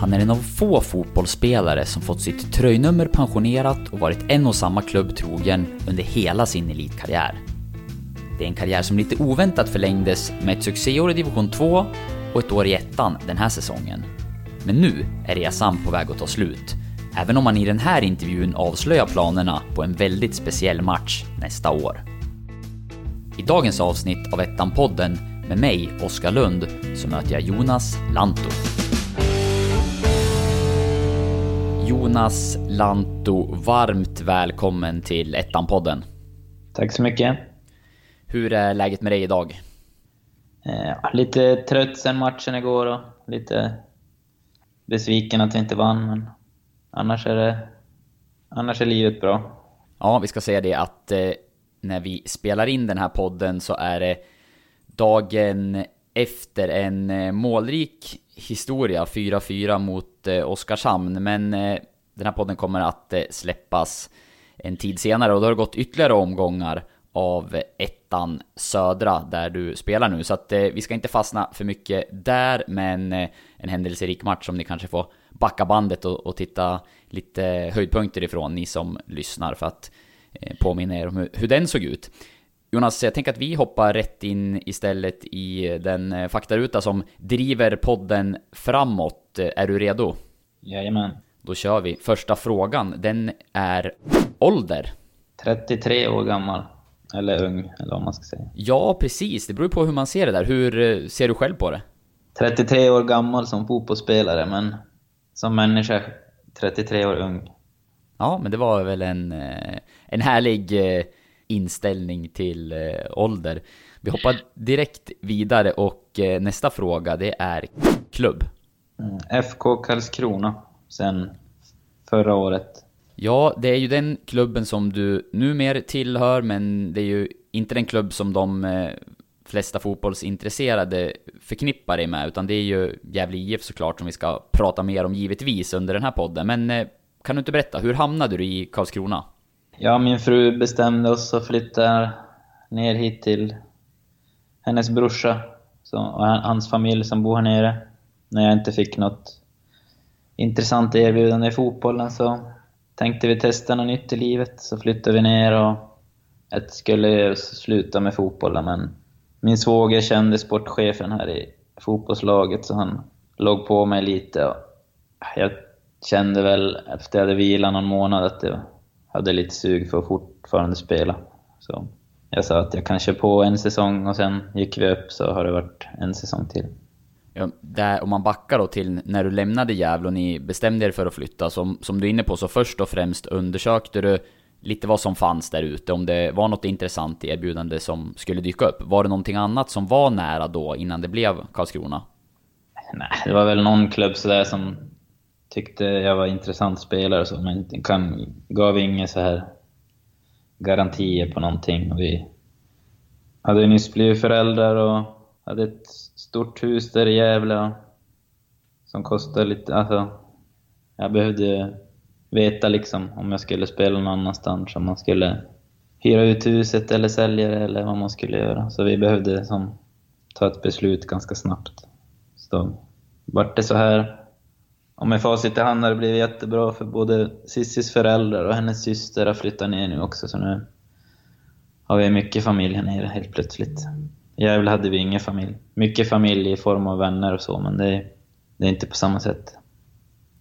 Han är en av få fotbollsspelare som fått sitt tröjnummer pensionerat och varit en och samma klubb trogen under hela sin elitkarriär. Det är en karriär som lite oväntat förlängdes med ett succéår i division 2 och ett år i ettan den här säsongen. Men nu är resan på väg att ta slut, även om man i den här intervjun avslöjar planerna på en väldigt speciell match nästa år. I dagens avsnitt av Ettan-podden med mig, Oskar Lund, så möter jag Jonas Lanto. Jonas Lanto, varmt välkommen till Ettan-podden. Tack så mycket. Hur är läget med dig idag? Eh, lite trött sen matchen igår och lite besviken att vi inte vann, men annars är det... Annars är livet bra. Ja, vi ska säga det att eh, när vi spelar in den här podden så är det dagen efter en eh, målrik historia, 4-4 mot eh, Oskarshamn, men eh, den här podden kommer att släppas en tid senare och då har det gått ytterligare omgångar av ettan södra där du spelar nu. Så att vi ska inte fastna för mycket där, men en händelserik match som ni kanske får backa bandet och, och titta lite höjdpunkter ifrån, ni som lyssnar, för att påminna er om hur, hur den såg ut. Jonas, jag tänker att vi hoppar rätt in istället i den eh, faktaruta som driver podden framåt. Eh, Är du redo? Jajamän. Då kör vi. Första frågan, den är ålder. 33 år gammal. Eller ung, eller vad man ska säga. Ja, precis. Det beror på hur man ser det där. Hur eh, ser du själv på det? 33 år gammal som fotbollsspelare, men som människa 33 år ung. Ja, men det var väl en, eh, en härlig eh, inställning till eh, ålder. Vi hoppar direkt vidare och nästa fråga det är klubb. Mm. FK Karlskrona, sen förra året. Ja, det är ju den klubben som du numera tillhör, men det är ju inte den klubb som de flesta fotbollsintresserade förknippar dig med, utan det är ju Gävle IF såklart som vi ska prata mer om givetvis under den här podden. Men kan du inte berätta, hur hamnade du i Karlskrona? Ja, min fru bestämde oss att flytta ner hit till hennes brorsa och hans familj som bor här nere. När jag inte fick något intressant erbjudande i fotbollen så tänkte vi testa något nytt i livet. Så flyttade vi ner och jag skulle sluta med fotbollen men min svåger kände sportchefen här i fotbollslaget så han låg på mig lite. Och jag kände väl efter jag hade vilat någon månad att jag hade lite sug för att fortfarande spela. Så jag sa att jag kan köra på en säsong och sen gick vi upp så har det varit en säsong till. Ja, där, om man backar då till när du lämnade Gävle och ni bestämde er för att flytta, som, som du är inne på, så först och främst undersökte du lite vad som fanns där ute, om det var något intressant erbjudande som skulle dyka upp. Var det någonting annat som var nära då, innan det blev Karlskrona? Nej, det var väl någon klubb sådär som tyckte jag var intressant spelare och så, men kan, gav inga så här garantier på någonting. Och vi hade ju nyss blivit föräldrar och hade ett stort hus där i Gävle som kostade lite, alltså jag behövde veta liksom om jag skulle spela någon annanstans, om man skulle hyra ut huset eller sälja det eller vad man skulle göra. Så vi behövde som, ta ett beslut ganska snabbt. Så vart det så här. Och med facit i hand har det blivit jättebra för både Sissis föräldrar och hennes syster har flyttat ner nu också, så nu har vi mycket familj här nere helt plötsligt. I Gävle hade vi ingen familj. Mycket familj i form av vänner och så, men det är, det är inte på samma sätt.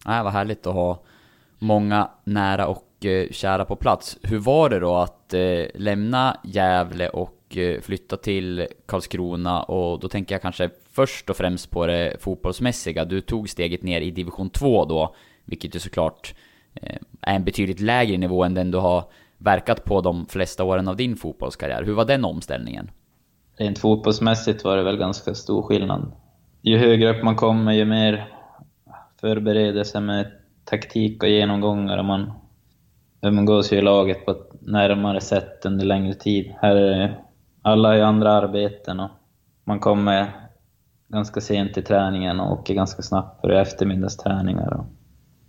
Nej, vad härligt att ha många nära och eh, kära på plats. Hur var det då att eh, lämna Gävle och Eh, flytta till Karlskrona? Och då tänker jag kanske först och främst på det fotbollsmässiga. Du tog steget ner i division 2 då, vilket ju såklart eh, är en betydligt lägre nivå än den du har verkat på de flesta åren av din fotbollskarriär. Hur var den omställningen? Rent fotbollsmässigt var det väl ganska stor skillnad. Ju högre upp man kommer, ju mer förberedelse med taktik och genomgångar och man umgås ju i laget på ett närmare sätt under längre tid. Här är det, alla har ju andra arbeten och man kommer ganska sent till träningen och åker ganska snabbt på eftermiddagsträningar. Och,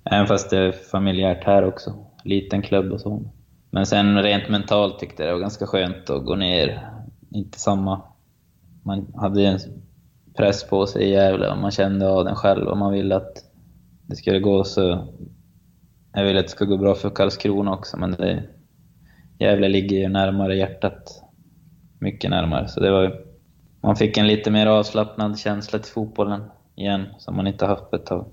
även fast det är familjärt här också, liten klubb och så. Men sen rent mentalt tyckte jag det var ganska skönt att gå ner inte samma... Man hade ju en press på sig i Gävle och man kände av den själv och man ville att det skulle gå så... Jag ville att det skulle gå bra för Karlskrona också, men det, Gävle ligger ju närmare hjärtat. Mycket närmare, så det var Man fick en lite mer avslappnad känsla till fotbollen igen, som man inte haft på ett tag.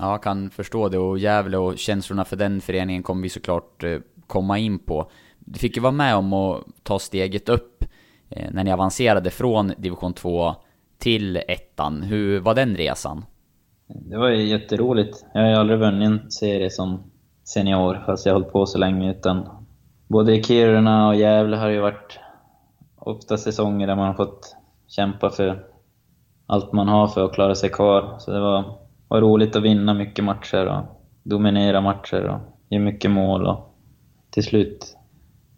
Ja, jag kan förstå det. Och Gävle och känslorna för den föreningen kommer vi såklart eh, komma in på. Du fick ju vara med om att ta steget upp eh, när ni avancerade från division 2 till ettan. Hur var den resan? Det var ju jätteroligt. Jag har ju aldrig vunnit en serie som senior, fast jag har hållit på så länge. Utan både Kiruna och Gävle har ju varit ofta säsonger där man har fått kämpa för allt man har för att klara sig kvar. Så det var, var roligt att vinna mycket matcher och dominera matcher och ge mycket mål och till slut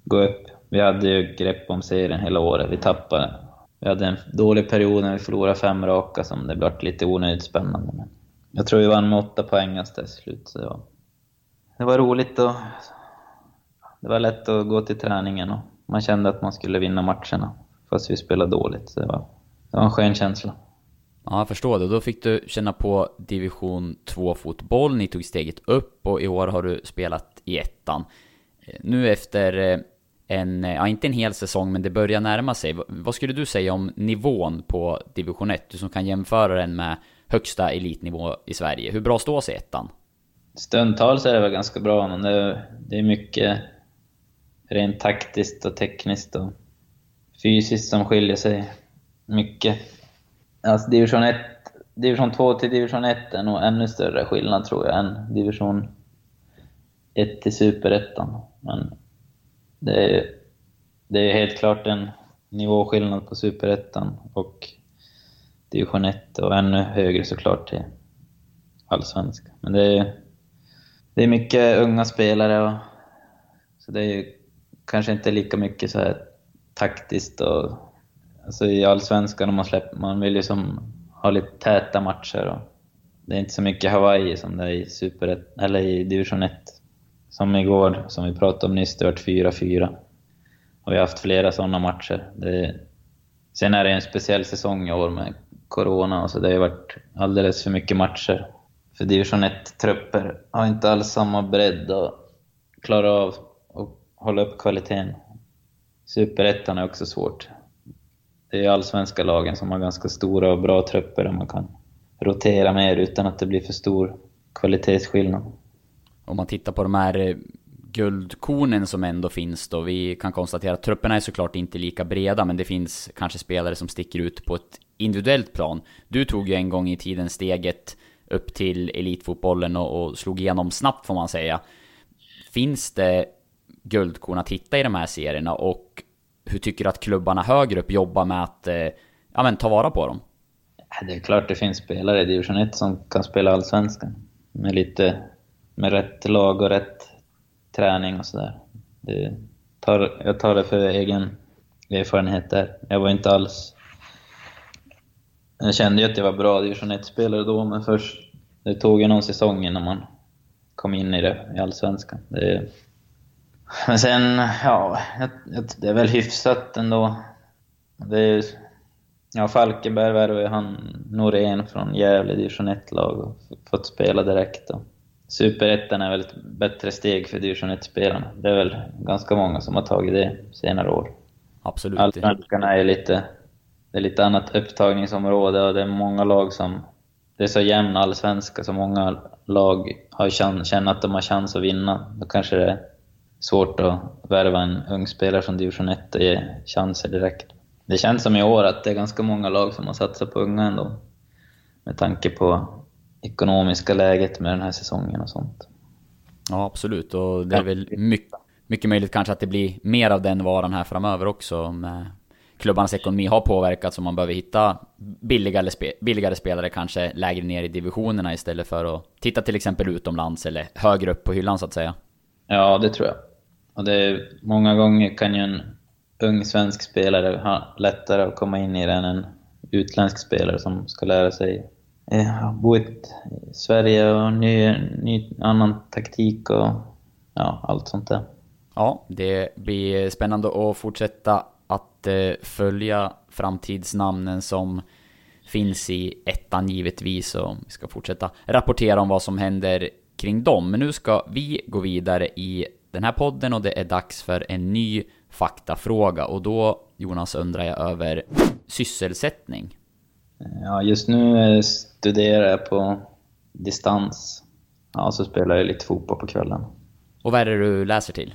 gå upp. Vi hade ju grepp om serien hela året. Vi tappade. Vi hade en dålig period när vi förlorade fem raka som det blev lite onödigt spännande. Men jag tror vi vann med åtta poäng till slut. Så det, var, det var roligt och det var lätt att gå till träningen och man kände att man skulle vinna matcherna fast vi spelade dåligt. Så det var, det var en skön känsla. Ja, jag förstår det. Då fick du känna på division 2-fotboll, ni tog steget upp och i år har du spelat i ettan. Nu efter eh, en, ja inte en hel säsong, men det börjar närma sig. Vad skulle du säga om nivån på division 1? Du som kan jämföra den med högsta elitnivå i Sverige. Hur bra står sig ettan? Stundtals är det väl ganska bra, men det, det är mycket rent taktiskt och tekniskt och fysiskt som skiljer sig mycket. Alltså division 1, division 2 till division 1 är nog ännu större skillnad tror jag än division 1 till superettan. Men det är, det är helt klart en nivåskillnad på superettan och division 1 och ännu högre såklart till allsvenskan. Men det är, det är mycket unga spelare och så det är kanske inte lika mycket så här taktiskt och alltså i allsvenskan om man släpper, man vill ju som ha lite täta matcher och det är inte så mycket Hawaii som det är i super eller i division 1. Som igår, som vi pratade om nyss, det vart 4-4. Och vi har haft flera sådana matcher. Det, sen är det en speciell säsong i år med Corona och så det har varit alldeles för mycket matcher. För division 1-trupper har inte alls samma bredd och klarar av hålla upp kvaliteten. Superettan är också svårt. Det är allsvenska lagen som har ganska stora och bra trupper där man kan rotera mer utan att det blir för stor kvalitetsskillnad om man tittar på de här eh, guldkornen som ändå finns då. Vi kan konstatera att trupperna är såklart inte lika breda, men det finns kanske spelare som sticker ut på ett individuellt plan. Du tog ju en gång i tiden steget upp till elitfotbollen och, och slog igenom snabbt får man säga. Finns det guldkorn att hitta i de här serierna och hur tycker du att klubbarna högre upp jobbar med att eh, ja, men, ta vara på dem? Det är klart det finns spelare i division 1 som kan spela allsvenskan med lite med rätt lag och rätt träning och sådär. Jag tar det för egen erfarenhet där. Jag var inte alls... Jag kände ju att jag var bra division 1-spelare då, men först... Det tog ju någon säsong innan man kom in i det, i Allsvenskan. Det, men sen, ja, det är väl hyfsat ändå. Det är, ja, Falkenberg värvade han Norén från Gävle division 1-lag och fått spela direkt. Och Superettan är väl ett bättre steg för division 1-spelarna. Det är väl ganska många som har tagit det senare år. Absolut. Allsvenskan är lite, det är lite annat upptagningsområde och det är många lag som... Det är så jämn allsvenska så många lag har chans, känner att de har chans att vinna. Då kanske det svårt att värva en ung spelare från division 1 och ge chanser direkt. Det känns som i år att det är ganska många lag som har satsat på unga ändå. Med tanke på ekonomiska läget med den här säsongen och sånt. Ja, absolut. Och det är väl mycket, mycket möjligt kanske att det blir mer av den varan här framöver också. Med klubbarnas ekonomi har påverkats och man behöver hitta billigare, spe, billigare spelare kanske lägre ner i divisionerna istället för att titta till exempel utomlands eller högre upp på hyllan så att säga. Ja, det tror jag. Och det är, många gånger kan ju en ung svensk spelare ha lättare att komma in i det än en utländsk spelare som ska lära sig eh, bo i Sverige och ny, ny annan taktik och ja, allt sånt där. Ja, det blir spännande att fortsätta att eh, följa framtidsnamnen som finns i ettan givetvis och vi ska fortsätta rapportera om vad som händer kring dem. Men nu ska vi gå vidare i den här podden och det är dags för en ny faktafråga och då Jonas undrar jag över sysselsättning. Ja, just nu studerar jag på distans. Ja, så spelar jag lite fotboll på kvällen. Och vad är det du läser till?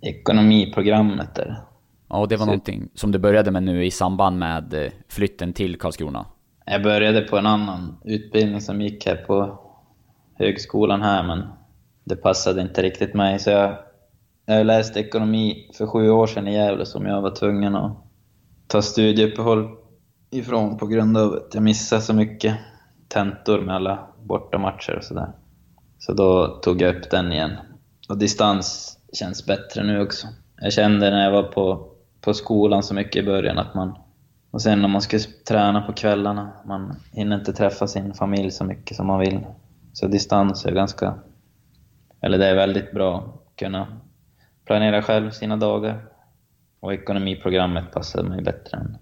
Ekonomiprogrammet där. Ja, och det var så... någonting som du började med nu i samband med eh, flytten till Karlskrona? Jag började på en annan utbildning som gick här på högskolan här, men det passade inte riktigt mig. Så jag, jag läste ekonomi för sju år sedan i Gävle som jag var tvungen att ta studieuppehåll ifrån på grund av att jag missade så mycket tentor med alla bortamatcher och sådär. Så då tog jag upp den igen. Och distans känns bättre nu också. Jag kände när jag var på, på skolan så mycket i början att man... Och sen när man ska träna på kvällarna, man hinner inte träffa sin familj så mycket som man vill. Så distans är ganska... Eller det är väldigt bra att kunna planera själv sina dagar. Och ekonomiprogrammet passar mig bättre än...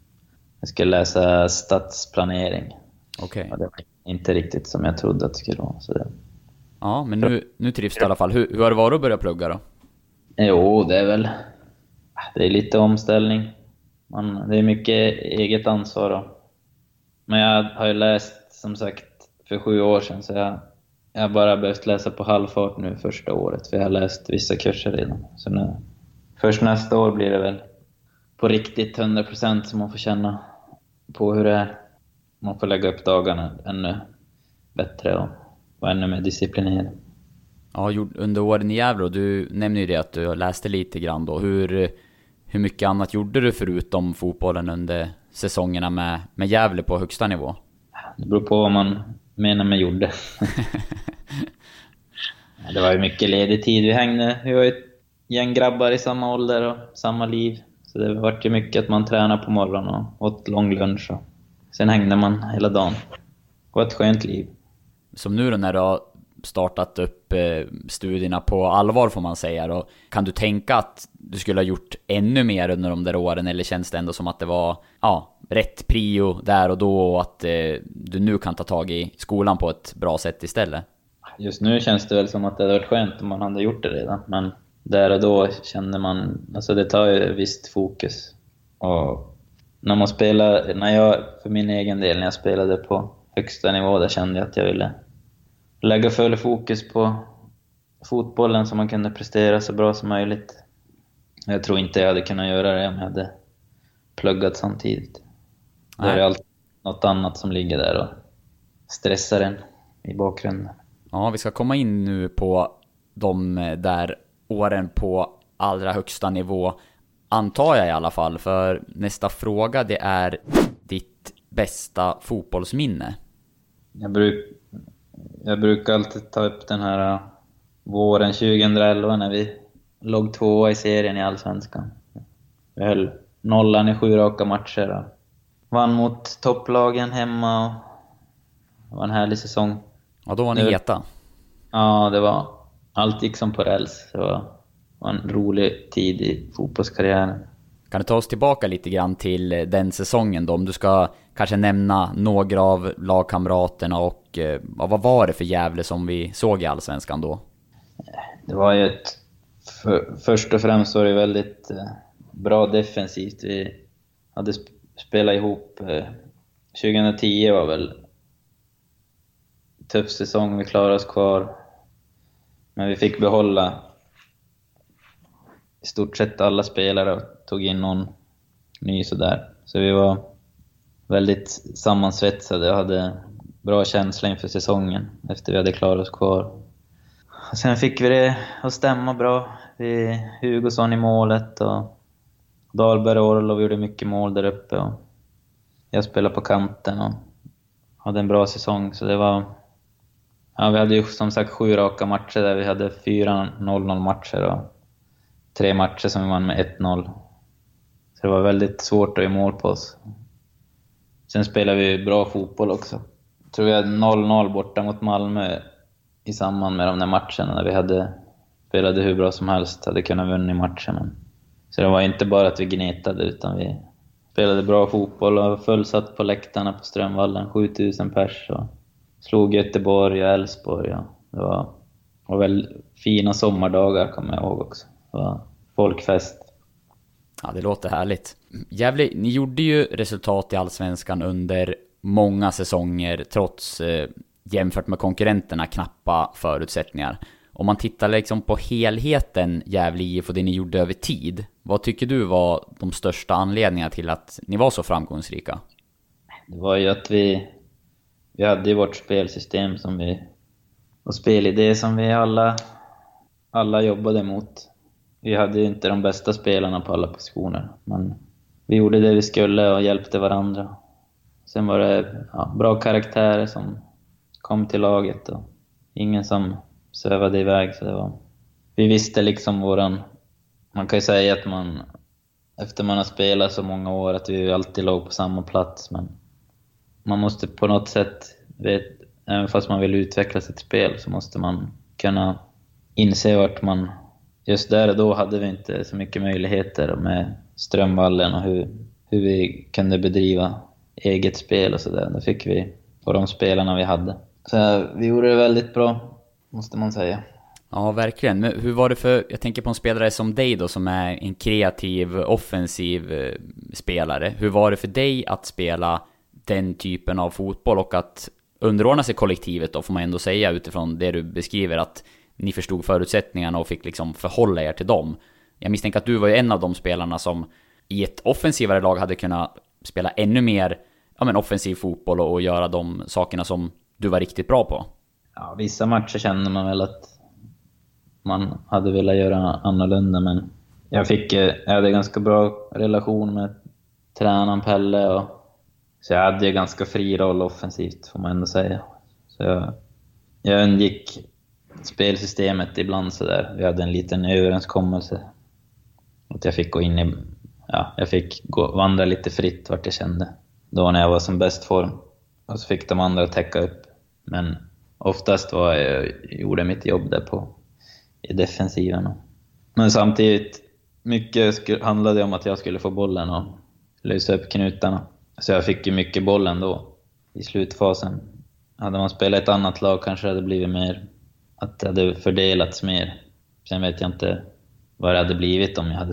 Jag skulle läsa stadsplanering. Okej. Okay. det var inte riktigt som jag trodde att det skulle vara. Så det... Ja, men nu, nu trivs du i alla fall. Hur, hur har det varit att börja plugga då? Jo, det är väl... Det är lite omställning. Man, det är mycket eget ansvar då. Men jag har ju läst, som sagt, för sju år sedan, så jag, jag har bara behövt läsa på halvfart nu första året, för jag har läst vissa kurser redan. Så nu, först nästa år blir det väl på riktigt 100% så man får känna på hur det är. Man får lägga upp dagarna ännu bättre och vara ännu mer disciplinerad. Ja, under åren i Gävle, du nämner ju det att du läste lite grann då. Hur, hur mycket annat gjorde du förutom fotbollen under säsongerna med, med Gävle på högsta nivå? Det beror på vad man menar med gjorde. det var ju mycket ledig tid. Vi hängde, vi var ett gäng grabbar i samma ålder och samma liv. Så det vart ju mycket att man tränade på morgonen och åt lång lunch. Och sen hängde man hela dagen. Det var ett skönt liv. Som nu då när du har startat upp eh, studierna på allvar får man säga då. Kan du tänka att du skulle ha gjort ännu mer under de där åren eller känns det ändå som att det var ja, rätt prio där och då och att eh, du nu kan ta tag i skolan på ett bra sätt istället? Just nu känns det väl som att det hade varit skönt om man hade gjort det redan, men där och då känner man, alltså det tar ju visst fokus. Och när man spelar, när jag, för min egen del, när jag spelade på högsta nivå, där kände jag att jag ville lägga full fokus på fotbollen så man kunde prestera så bra som möjligt. Jag tror inte jag hade kunnat göra det om jag hade pluggat samtidigt. Då är det alltid något annat som ligger där och stressar en i bakgrunden. Ja, vi ska komma in nu på de där åren på allra högsta nivå. Antar jag i alla fall, för nästa fråga det är ditt bästa fotbollsminne. Jag, bruk, jag brukar alltid ta upp den här uh, våren 2011 när vi låg tvåa i serien i Allsvenskan. Vi höll nollan i sju raka matcher vann mot topplagen hemma och det var en härlig säsong. Ja, då var ni heta. Ja, det var... Allt gick som på räls. Det var, var en rolig tid i fotbollskarriären. Kan du ta oss tillbaka lite grann till den säsongen då? Om du ska kanske nämna några av lagkamraterna och eh, vad var det för Gävle som vi såg i Allsvenskan då? Det var ju ett... För, först och främst var det väldigt eh, bra defensivt. Vi hade spela ihop... Eh, 2010 var väl tuff säsong, vi klarade oss kvar. Men vi fick behålla i stort sett alla spelare och tog in någon ny sådär. Så vi var väldigt sammansvetsade och hade bra känsla inför säsongen efter vi hade klarat oss kvar. Och sen fick vi det att stämma bra. Vi, Hugosson i målet och Dahlberg och Orlov gjorde mycket mål där uppe. Och jag spelade på kanten och hade en bra säsong, så det var... Ja, vi hade ju som sagt sju raka matcher där vi hade fyra 0-0 matcher och tre matcher som vi vann med 1-0. Så det var väldigt svårt att göra mål på oss. Sen spelade vi bra fotboll också. Jag tror vi hade 0-0 borta mot Malmö i samband med de där matcherna, när vi hade spelade hur bra som helst, hade kunnat vinna matchen. Men så det var inte bara att vi gnetade, utan vi spelade bra fotboll och fullsatt på läktarna på Strömvallen, 7000 pers. Och slog Göteborg och Elfsborg. Ja. Det var, var väl fina sommardagar, kommer jag ihåg också. Det var folkfest. Ja, det låter härligt. Gävle, ni gjorde ju resultat i Allsvenskan under många säsonger, trots eh, jämfört med konkurrenterna knappa förutsättningar. Om man tittar liksom på helheten Gävle IF och det ni gjorde över tid, vad tycker du var de största anledningarna till att ni var så framgångsrika? Det var ju att vi, vi hade ju vårt spelsystem som vi, och spelidé som vi alla, alla jobbade mot. Vi hade ju inte de bästa spelarna på alla positioner, men vi gjorde det vi skulle och hjälpte varandra. Sen var det ja, bra karaktärer som kom till laget och ingen som svävade iväg. Så det var, vi visste liksom våran... Man kan ju säga att man, efter man har spelat så många år, att vi alltid låg på samma plats. Men man måste på något sätt, vet, även fast man vill utveckla sitt spel, så måste man kunna inse vart man... Just där och då hade vi inte så mycket möjligheter med Strömvallen och hur, hur vi kunde bedriva eget spel och sådär. Det fick vi på de spelarna vi hade. Så vi gjorde det väldigt bra måste man säga. Ja, verkligen. Men hur var det för, jag tänker på en spelare som dig då, som är en kreativ, offensiv eh, spelare. Hur var det för dig att spela den typen av fotboll och att underordna sig kollektivet då, får man ändå säga utifrån det du beskriver, att ni förstod förutsättningarna och fick liksom förhålla er till dem. Jag misstänker att du var ju en av de spelarna som i ett offensivare lag hade kunnat spela ännu mer ja, men offensiv fotboll och, och göra de sakerna som du var riktigt bra på ja, vissa matcher känner man väl att man hade velat göra annorlunda, men jag, fick, eh, jag hade ganska bra relation med tränaren Pelle, och, så jag hade ju ganska fri roll offensivt, får man ändå säga. Så jag, jag undgick spelsystemet ibland sådär. Vi hade en liten överenskommelse. Att jag fick gå in i... Ja, jag fick gå, vandra lite fritt vart jag kände. Då när jag var som bäst form. Och så fick de andra täcka upp. Men oftast var jag gjorde mitt jobb där på, i defensiven. Men samtidigt, mycket handlade om att jag skulle få bollen och lösa upp knutarna. Så jag fick ju mycket bollen då, i slutfasen. Hade man spelat ett annat lag kanske det hade blivit mer, att det hade fördelats mer. Sen vet jag inte vad det hade blivit om jag hade,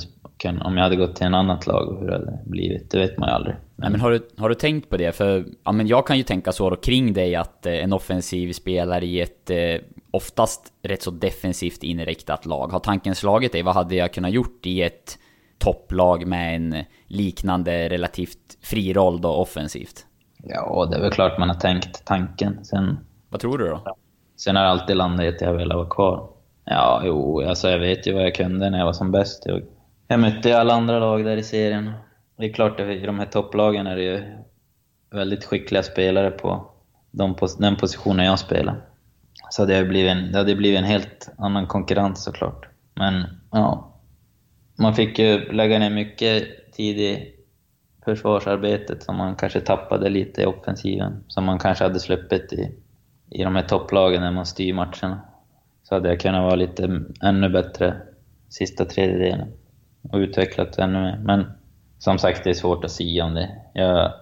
om jag hade gått till en annat lag och hur det hade blivit. Det vet man ju aldrig. Men, men har, du, har du tänkt på det? För ja, men jag kan ju tänka så då kring dig att eh, en offensiv spelare i ett eh, oftast rätt så defensivt inriktat lag. Har tanken slagit dig? Vad hade jag kunnat gjort i ett topplag med en liknande relativt fri roll då offensivt? Ja, det är väl klart man har tänkt tanken. Sen, vad tror du då? Sen har det alltid landat i att jag velat vara kvar. Ja, jo, alltså jag vet ju vad jag kunde när jag var som bäst. Jag, jag mötte alla andra lag där i serien. Det är klart att i de här topplagen är det ju väldigt skickliga spelare på de, den positionen jag spelar. Så det hade blivit en, det hade blivit en helt annan konkurrens såklart. Men ja, man fick ju lägga ner mycket tid i försvarsarbetet som man kanske tappade lite i offensiven. Som man kanske hade sluppit i, i de här topplagen när man styr matcherna. Så hade jag kunnat vara lite ännu bättre sista tredjedelen och utvecklat ännu mer. Men som sagt, det är svårt att säga om det. Jag har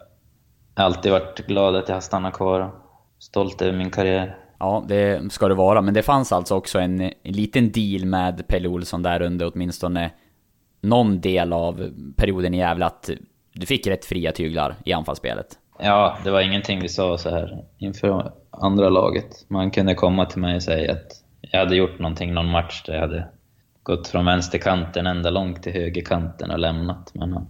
alltid varit glad att jag har stannat kvar och stolt över min karriär. Ja, det ska det vara. Men det fanns alltså också en, en liten deal med Pelle Olsson där under åtminstone någon del av perioden i Gävle att du fick rätt fria tyglar i anfallsspelet. Ja, det var ingenting vi sa så här inför andra laget. Man kunde komma till mig och säga att jag hade gjort någonting någon match där jag hade gått från vänsterkanten ända långt till högerkanten och lämnat. Men han,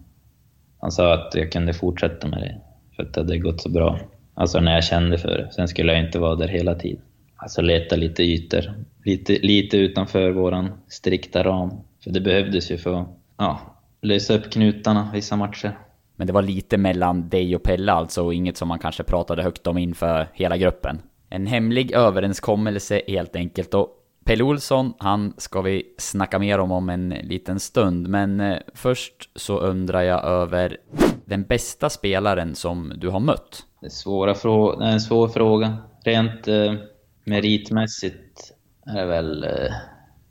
han sa att jag kunde fortsätta med det, för att det hade gått så bra. Alltså när jag kände för det. Sen skulle jag inte vara där hela tiden. Alltså leta lite ytor, lite, lite utanför våran strikta ram. För det behövdes ju för att ja, lösa upp knutarna vissa matcher. Men det var lite mellan dig och Pelle alltså, och inget som man kanske pratade högt om inför hela gruppen? En hemlig överenskommelse helt enkelt. Och Pelle Olsson, han ska vi snacka mer om om en liten stund, men eh, först så undrar jag över den bästa spelaren som du har mött? Det är, svåra frå det är en svår fråga. Rent eh, meritmässigt är det väl eh,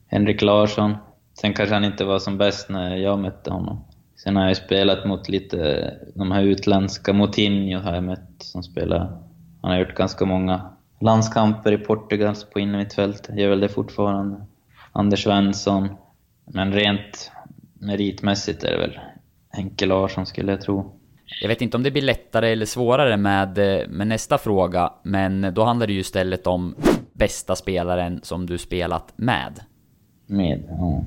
Henrik Larsson, Sen kanske han inte var som bäst när jag mötte honom. Sen har jag spelat mot lite, eh, de här utländska, Moutinho har jag mött som spelar. Han har gjort ganska många landskamper i Portugal på innermittfältet, gör väl det fortfarande. Anders Svensson. Men rent meritmässigt är det väl Henke Larsson skulle jag tro. Jag vet inte om det blir lättare eller svårare med, med nästa fråga, men då handlar det ju istället om bästa spelaren som du spelat med. Med? Ja.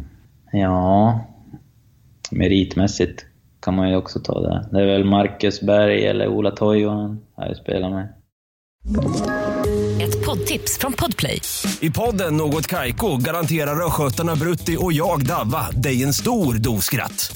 Ja... Meritmässigt kan man ju också ta det. Det är väl Marcus Berg eller Ola Toivonen har jag spelat med. Ett poddtips från Podplay. I podden Något Kaiko garanterar östgötarna Brutti och jag, Davva, dig en stor dos skratt.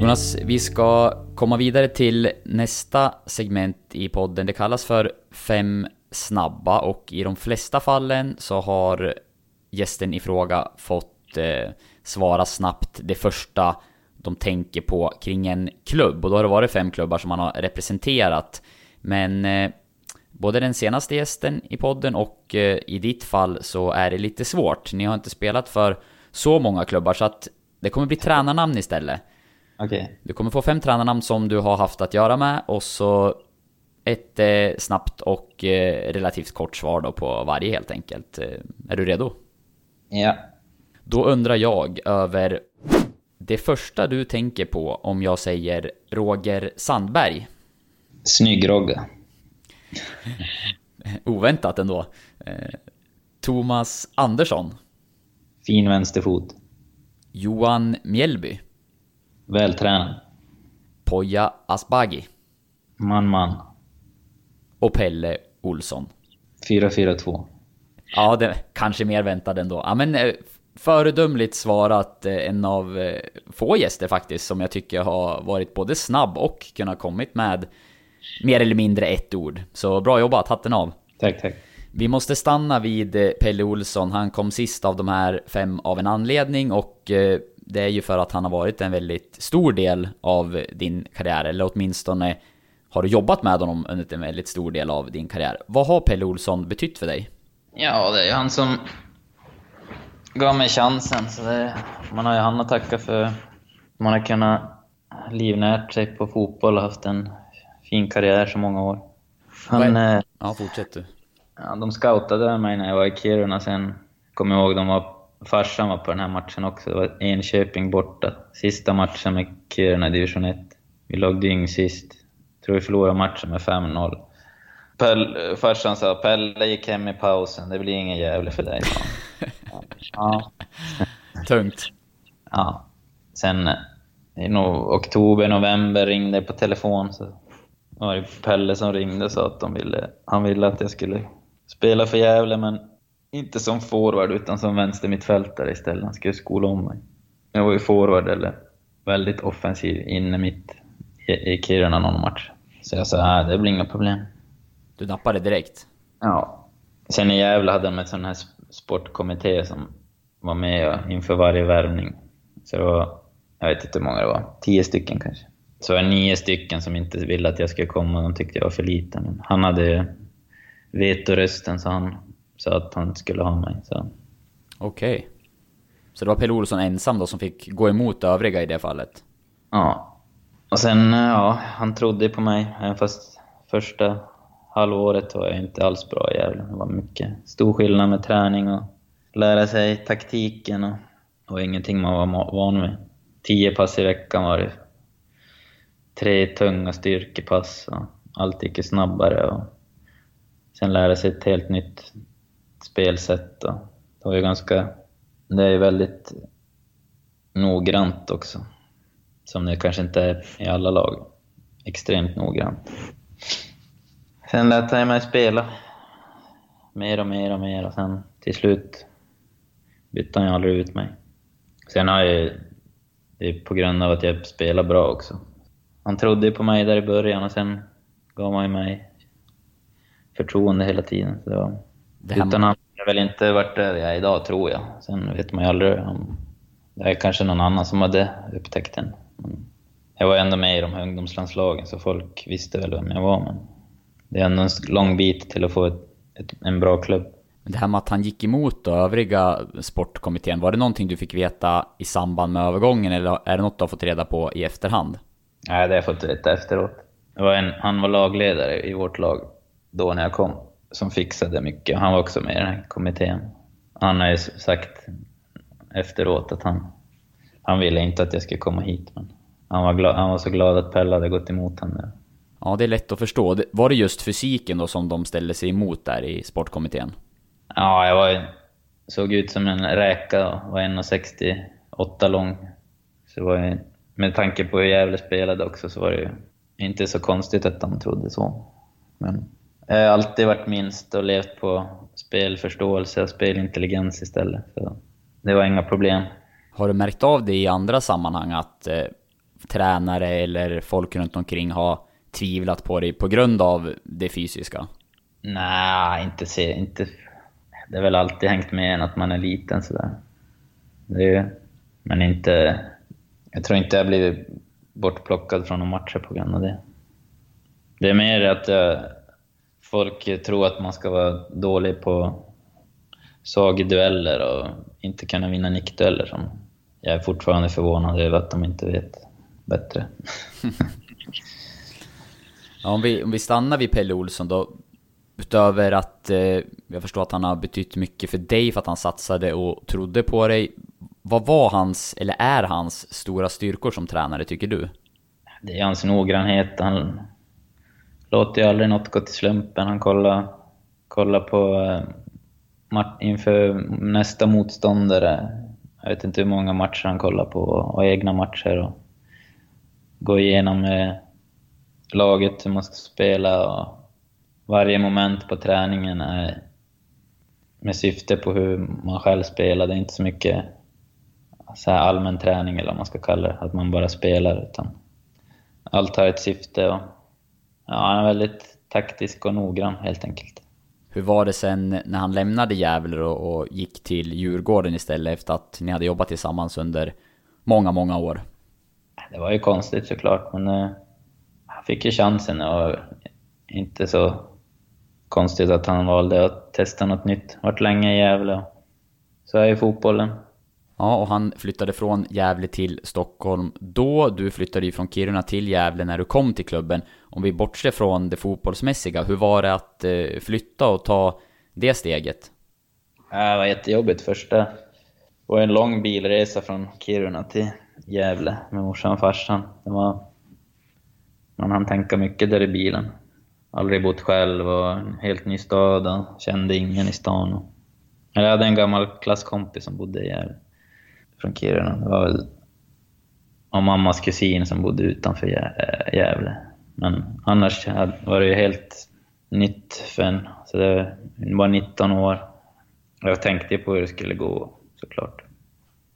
Jonas, vi ska komma vidare till nästa segment i podden. Det kallas för Fem snabba och i de flesta fallen så har gästen i fråga fått eh, svara snabbt det första de tänker på kring en klubb. Och då har det varit fem klubbar som man har representerat. Men eh, både den senaste gästen i podden och eh, i ditt fall så är det lite svårt. Ni har inte spelat för så många klubbar så att det kommer bli tränarnamn istället. Okay. Du kommer få fem tränarnamn som du har haft att göra med och så ett eh, snabbt och eh, relativt kort svar då på varje helt enkelt. Eh, är du redo? Ja. Då undrar jag över det första du tänker på om jag säger Roger Sandberg. Snygg Rogge. Oväntat ändå. Eh, Thomas Andersson. Fin vänsterfot. Johan Mjällby. Vältränad. Poja Asbaghi. Man, man. Och Pelle Olsson. 4-4-2. Ja, det kanske mer väntad ändå. Ja, men eh, föredömligt svarat. eh, En av eh, få gäster faktiskt som jag tycker har varit både snabb och kunnat kommit med mer eller mindre ett ord. Så bra jobbat, hatten av. Tack, tack. Vi måste stanna vid Pelle Olsson. Han kom sist av de här fem av en anledning och det är ju för att han har varit en väldigt stor del av din karriär, eller åtminstone har du jobbat med honom under en väldigt stor del av din karriär. Vad har Pelle Olsson betytt för dig? Ja, det är ju han som gav mig chansen. Så det, man har ju han att tacka för. Man har kunnat livnärt sig på fotboll och haft en fin karriär så många år. Han, eh, Ja, fortsätt du. ja, de scoutade mig när jag var i Kiruna sen. Kommer jag ihåg, de var, farsan var på den här matchen också. Det var Enköping borta. Sista matchen med Kiruna i division 1. Vi låg dyng sist. Tror vi förlorade matchen med 5-0. Pell, farsan sa Pelle gick hem i pausen, det blir ingen jävla för dig. ja. Tungt. Ja. Sen i no oktober, november ringde på telefon. Så var det Pelle som ringde och sa att de ville, han ville att jag skulle spela för Gävle, men inte som forward utan som vänstermittfältare istället. Han skulle skola om mig. Jag var ju forward eller väldigt offensiv inne mitt i, i Kiruna någon match. Så jag sa, äh, det blir inga problem. Du nappade direkt. Ja. Sen i Gävle hade de en sån här sportkommitté som var med inför varje värvning. Så det var, jag vet inte hur många det var, tio stycken kanske. Så var det nio stycken som inte ville att jag skulle komma, de tyckte jag var för liten. Han hade vetorösten så han sa att han skulle ha mig. Så. Okej. Så det var Pelle Olsson ensam då som fick gå emot övriga i det fallet? Ja. Och sen, ja, han trodde på mig. Även fast första halvåret var jag inte alls bra i Gävle. Det var mycket stor skillnad med träning och lära sig taktiken och, och ingenting man var van vid. Tio pass i veckan var det. Tre tunga styrkepass och allt gick snabbare. Och sen lära sig ett helt nytt spelsätt. Och det var ju ganska... Det är ju väldigt noggrant också. Som det kanske inte är i alla lag. Extremt noggrant. Sen lät han mig spela. Mer och mer och mer och sen till slut bytte han ju aldrig ut mig. Sen har jag ju, det är på grund av att jag spelar bra också. han trodde ju på mig där i början och sen gav han ju mig förtroende hela tiden. Så det var, utan han hade jag väl inte varit där jag är idag, tror jag. Sen vet man ju aldrig om det är kanske någon annan som hade upptäckt den. Men jag var ändå med i de här ungdomslandslagen, så folk visste väl vem jag var. Men det är ändå en lång bit till att få ett, ett, en bra klubb. Det här med att han gick emot då, övriga sportkommittén, var det någonting du fick veta i samband med övergången eller är det något du har fått reda på i efterhand? Nej, det har jag fått veta efteråt. Var en, han var lagledare i vårt lag då när jag kom, som fixade mycket. Han var också med i den här kommittén. Han har ju sagt efteråt att han, han ville inte att jag skulle komma hit, men han var, glad, han var så glad att Pelle hade gått emot honom. Ja, det är lätt att förstå. Var det just fysiken då som de ställde sig emot där i sportkommittén? Ja, jag var såg ut som en räka och var 1,68 lång. Så var ju, med tanke på hur Gävle spelade också så var det ju inte så konstigt att de trodde så. Men jag har alltid varit minst och levt på spelförståelse och spelintelligens istället. Så det var inga problem. Har du märkt av det i andra sammanhang att eh, tränare eller folk runt omkring har tvivlat på dig på grund av det fysiska? Nej, inte se, inte... Det har väl alltid hängt med en att man är liten sådär. Det men inte... Jag tror inte jag blivit bortplockad från några matcher på grund av det. Det är mer att eh, folk tror att man ska vara dålig på svag i dueller och inte kunna vinna nickdueller. Som jag är fortfarande förvånad över att de inte vet bättre. Ja, om, vi, om vi stannar vid Pelle Olsson då. Utöver att eh, jag förstår att han har betytt mycket för dig för att han satsade och trodde på dig. Vad var hans, eller är hans, stora styrkor som tränare tycker du? Det är hans noggrannhet. Han låter ju aldrig något gå till slumpen. Han kollar, kollar på eh, inför nästa motståndare. Jag vet inte hur många matcher han kollar på och egna matcher. Och går igenom eh, laget, hur man ska spela. Och varje moment på träningen är med syfte på hur man själv spelar. Det är inte så mycket så här allmän träning eller vad man ska kalla det, att man bara spelar. Utan allt har ett syfte och ja, han är väldigt taktisk och noggrann helt enkelt. Hur var det sen när han lämnade Gävle och, och gick till Djurgården istället efter att ni hade jobbat tillsammans under många, många år? Det var ju konstigt såklart, men eh, han fick ju chansen och inte så konstigt att han valde att testa något nytt. Vart länge i Gävle och så är ju fotbollen. Ja, och han flyttade från Gävle till Stockholm då. Du flyttade ju från Kiruna till Gävle när du kom till klubben. Om vi bortser från det fotbollsmässiga, hur var det att eh, flytta och ta det steget? Det var jättejobbigt första. Det var en lång bilresa från Kiruna till Gävle med morsan och farsan. Det var... Man hann tänka mycket där i bilen. Aldrig bott själv och en helt ny stad och kände ingen i stan. Jag hade en gammal klasskompis som bodde i Gävle. Från Kiruna. Det var väl... Och mammas kusin som bodde utanför eh, Gävle. Men annars var det ju helt nytt för en. Så det var 19 år. Jag tänkte ju på hur det skulle gå, såklart.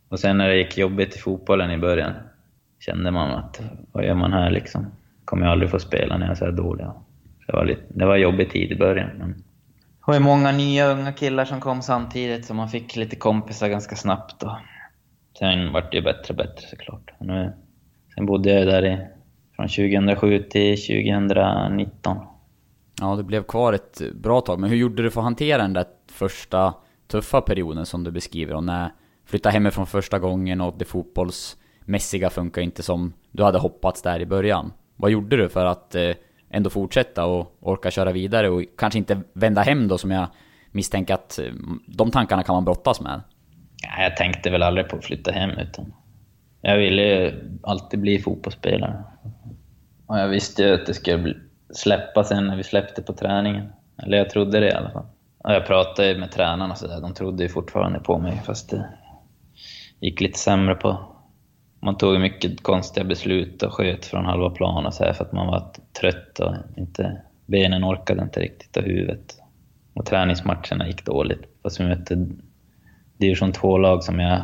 Och sen när det gick jobbigt i fotbollen i början kände man att vad gör man här liksom? Kommer jag aldrig få spela när jag är så här dålig. Så det, var lite, det var jobbig tid i början. Men det var ju många nya unga killar som kom samtidigt så man fick lite kompisar ganska snabbt. Och sen vart det ju bättre och bättre såklart. Nu, sen bodde jag där i, från 2007 till 2019. Ja, du blev kvar ett bra tag, men hur gjorde du för att hantera den där första tuffa perioden som du beskriver? Och när flytta hemifrån första gången och det fotbollsmässiga funkar inte som du hade hoppats där i början. Vad gjorde du för att eh, ändå fortsätta och orka köra vidare och kanske inte vända hem då som jag misstänker att eh, de tankarna kan man brottas med? Nej, jag tänkte väl aldrig på att flytta hem utan jag ville ju alltid bli fotbollsspelare. Och jag visste ju att det skulle släppa sen när vi släppte på träningen. Eller jag trodde det i alla fall. Och jag pratade ju med tränarna och sådär, de trodde ju fortfarande på mig fast det gick lite sämre på... Man tog ju mycket konstiga beslut och sköt från halva plan och så här för att man var trött och inte... Benen orkade inte riktigt och huvudet. Och träningsmatcherna gick dåligt. Fast vi mötte division 2-lag som jag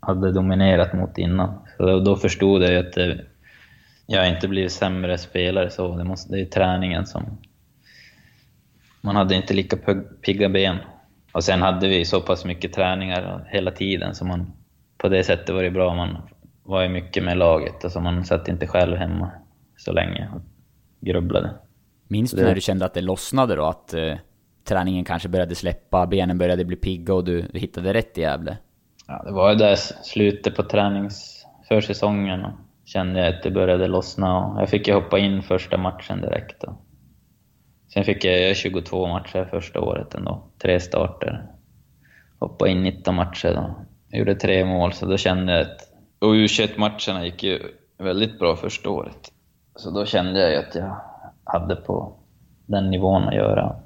hade dominerat mot innan. Så då, förstod jag att det, jag inte blivit sämre spelare så. Det, måste, det är träningen som... Man hade inte lika pigga ben. Och sen hade vi så pass mycket träningar hela tiden så man... På det sättet var det bra. Man var ju mycket med laget. Alltså man satt inte själv hemma så länge och grubblade. Minns du när du kände att det lossnade då? Att eh, träningen kanske började släppa, benen började bli pigga och du, du hittade rätt i Gävle? Ja, det var ju där slutet på träningsförsäsongen och kände jag att det började lossna och jag fick ju hoppa in första matchen direkt. Och. Sen fick jag göra 22 matcher första året ändå, tre starter. Hoppa in 19 matcher då. Jag gjorde tre mål, så då kände jag att... Och U21-matcherna gick ju väldigt bra första året. Så då kände jag ju att jag hade på den nivån att göra.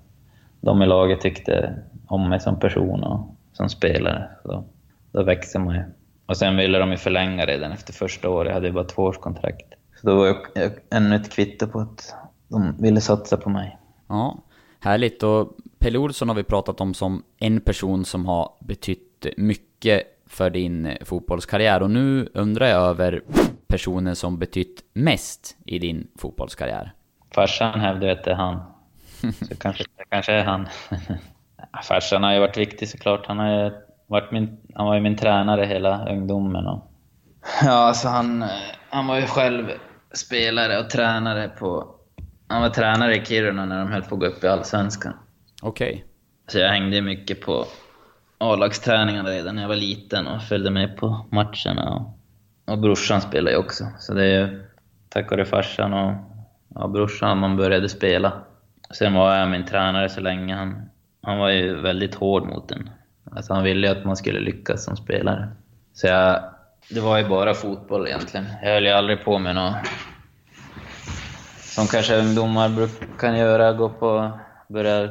De i laget tyckte om mig som person och som spelare. Så då växer man ju. Och sen ville de ju förlänga redan efter första året. Jag hade ju bara två års kontrakt. Så då var jag ännu ett kvitto på att de ville satsa på mig. Ja, härligt. Och Pelle Olsson har vi pratat om som en person som har betytt mycket för din fotbollskarriär. Och nu undrar jag över personen som betytt mest i din fotbollskarriär. Farsan hävdar att det är han. Så kanske, kanske är han. Farsan har ju varit viktig såklart. Han har ju varit min, han var ju min tränare hela ungdomen. Och, ja, alltså han, han var ju själv spelare och tränare på... Han var tränare i Kiruna när de höll på att gå upp i Allsvenskan. Okej. Okay. Så jag hängde mycket på A-lagsträningarna redan när jag var liten och följde med på matcherna. Och, och brorsan spelade ju också. Så det är ju tack vare farsan och ja, brorsan man började spela. Sen var jag min tränare så länge. Han, han var ju väldigt hård mot en. Alltså han ville ju att man skulle lyckas som spelare. Så jag, det var ju bara fotboll egentligen. Jag höll ju aldrig på med något som kanske ungdomar kan göra, gå på, börja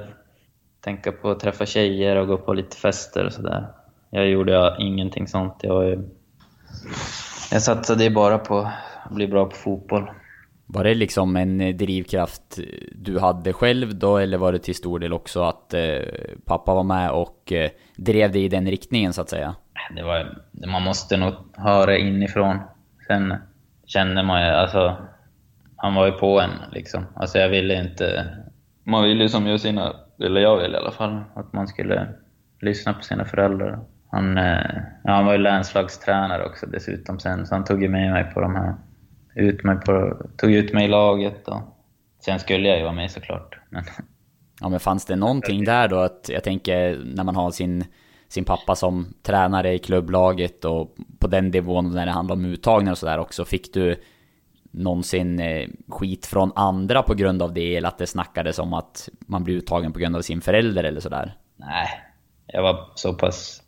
tänka på att träffa tjejer och gå på lite fester och sådär. Jag gjorde ingenting sånt. Jag, var ju, jag satsade ju bara på att bli bra på fotboll. Var det liksom en eh, drivkraft eh, du hade själv då, eller var det till stor del också att eh, pappa var med och eh, drev dig i den riktningen så att säga? Det var, man måste nog höra inifrån. Sen kände man ju, alltså, han var ju på en liksom. Alltså jag ville inte, man ville ju som gör sina, eller jag ville i alla fall, att man skulle lyssna på sina föräldrar. Han, eh, ja, han var ju länslagstränare också dessutom sen, så han tog ju med mig på de här ut mig på, tog ut mig i laget. Och sen skulle jag ju vara med såklart. Men... Ja men fanns det någonting där då att, jag tänker när man har sin, sin pappa som tränare i klubblaget och på den nivån när det handlar om uttagningar och sådär också, fick du någonsin eh, skit från andra på grund av det eller att det snackades om att man blir uttagen på grund av sin förälder eller sådär? Nej, jag var så pass